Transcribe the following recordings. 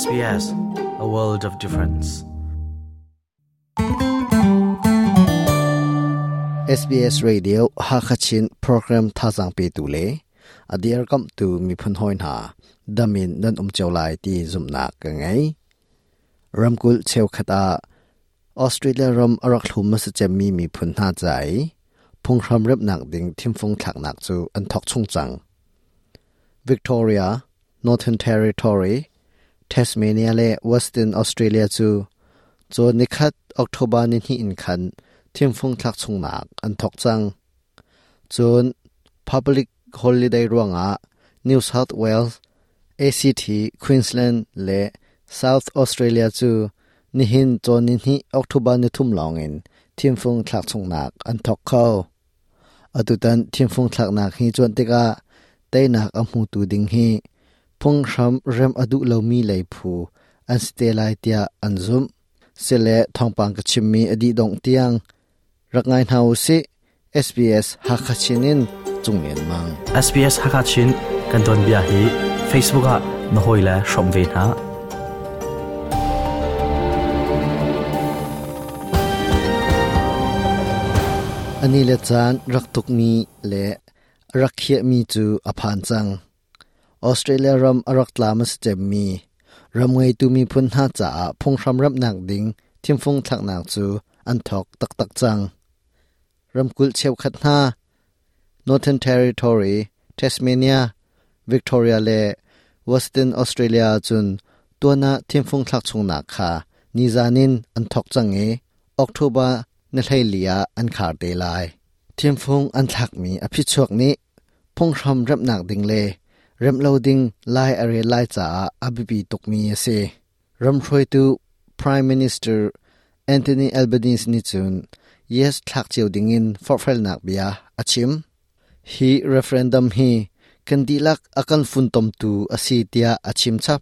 SBS a world of difference SBS radio ha khachin program tha jang pe tu le adiar kam tu mi phun hoin ha damin nan um chaulai ti zum na ka ngai ramkul cheu khata australia ram arak hlum ma se mi mi phun na chai phung ram rep nak ding thim phung thak nak chu an thok chung chang victoria northern territory เทสเมเนียและวอสตินออสเตรเลียจูจนนิคัดออกทบานินที่อินคันทิมฟงทักชงหนักอันทกจังจนบลิกฮอลลีเดย์รวงอ่ะซาท์เวลส์เอซีทีควีนส์แลนด์และซาท์ออสเตรเลียจูนิหินจนนินที่ออกทบานิทุ่มลองอินทิมฟงทักชงหนักอันทกเข้าอดุตันทิมฟงทักหนักฮีจนติกาเตนักอัมหูตูดิงฮีพงษ์ชรำเรมอดุเลามีไหลผูอันสเตลัยเตียอันซุ่มเสเลทองปังกชิมมีอดีตดงเตียงรักงานเฮาสิ SBS ฮักชินินจุงเงินมัง SBS ฮักชินกันตอนเบียฮีเฟซบุ o o k อะนหอยและชมเวนฮะ ani le chan rak tuk mi le rak khia mi chu a phan chang ออสเตรเลียรัมอรักลามสเจมมีรัมไงตูมีพุนหาจ่าพงคมรับหนักดิงทิมฟงทักหนักจูอันทอกตักตักจังรัมกุลเชียวขัดหนา Northern Territory Tasmania Victoria เลว Western Australia จุนตัวนาทิมฟงทักชงหนักคานิจานินอันทอกจังเอออกทบาในไทเลียอันขาดเดลายเทียมฟงอันทักมีอภิชกนี้พงคมรับหนักดิงเล r a m ่มเลาดิงไล่อะไรไลจ๋าอบิบีตกมี r a m ำรวยตู Prime Minister Anthony Albanese นิจุน Yes ทักเจียวดิงินฟอร์เนักบียอิม He referendum he k ั n ดีลักอากันฟุนตมตูอาศิตยาอาชิมชับ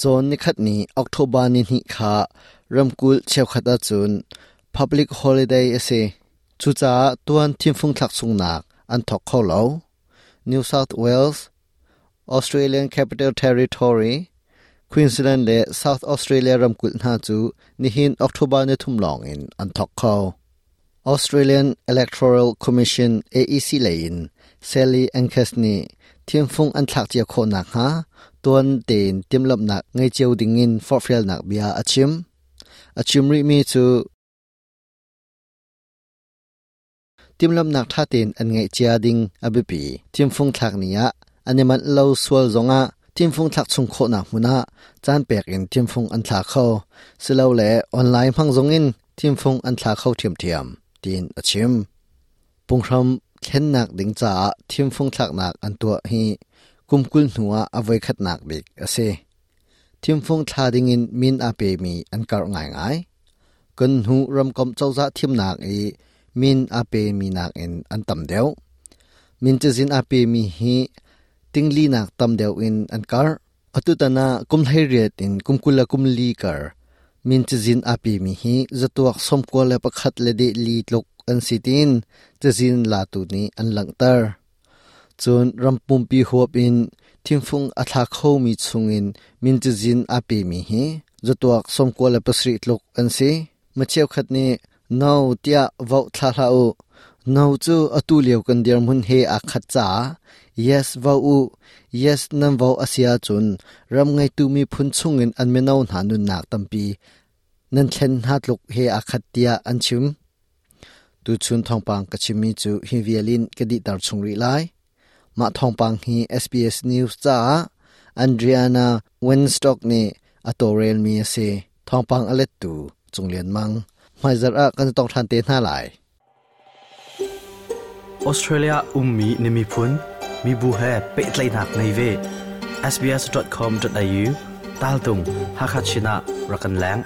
จนนิคัดนี้ออกโทบานินฮิคา่มกูล Public Holiday เสจุจ้ักสุงนักอันเข้า New South Wales Australian Capital Territory Queensland และ South Australia รำกุลนาจูนิหินออกทบาในทุ่มลองอินอันทอกเขา Australian Electoral Commission AEC เลยิน Sally Ankesni เทียมฟงอันทักเจียโคนักฮะตัวนเตนเตียมลบนักไงเจียวดิ่งินฟอร์เฟลนักเบียอาชิมอาชิมริมีจูเตียมลบนักท่าเตนอันไงเจียดิ่งอบิปีเทียมฟงทักเนีย animal lo sual zonga timfung thak chung kho na huna chan pek in timfung an thla kho silo le online phang zong in timfung an thla kho thiam thiam tin achim punghram khen nak ding cha timfung thak nak an tu hi kumkul nuwa avoi khat nak bik ase timfung thla ding in min a pe mi an kar ngai ngai kun hu ram kom chau za thiam nak i min a pe mi nak in an tam deu min che zin a pe mi hi tingli nak tam deu in ankar atutana hai riat in kumkula kumli kar min chizin api mi hi zatuak somko le pakhat le de li tlok an sitin chizin latu ni an langtar chun pum pi hop in thingfung atha kho mi in min chizin api mi hi zatuak somko le pasri tlok an si machiau khat ni nau tia vau thla u งาจูอตุเลียวกันเดียมุนเฮอาคัจา yes วาอู yes นั่นวาอาเซียจุนรำไงตูมีพุนซุงเงินอันเมนเอาหนานุนหนักตั้มปีนั่นเช่นฮัดลุกเฮอาคัตียอันชิมตูชุนทองปังกัชิมีจูฮิวิเอลินกดิตาร์ชงรีไลมาทองปังฮีเเอสีอสนิวส์จ้าอันเดียนาเวนสต็อกเนี่อตัวเรลมีเซทองปังอเลตูจงเลียนมังไม่จะรักกันต้องทันเตน่าไหลออสเตรเลียอุ้มมีนิมิพุนมีบุเฮเปิดเลนักในเว sbs.com.au ตาลตุงฮักชินะรักันแหลง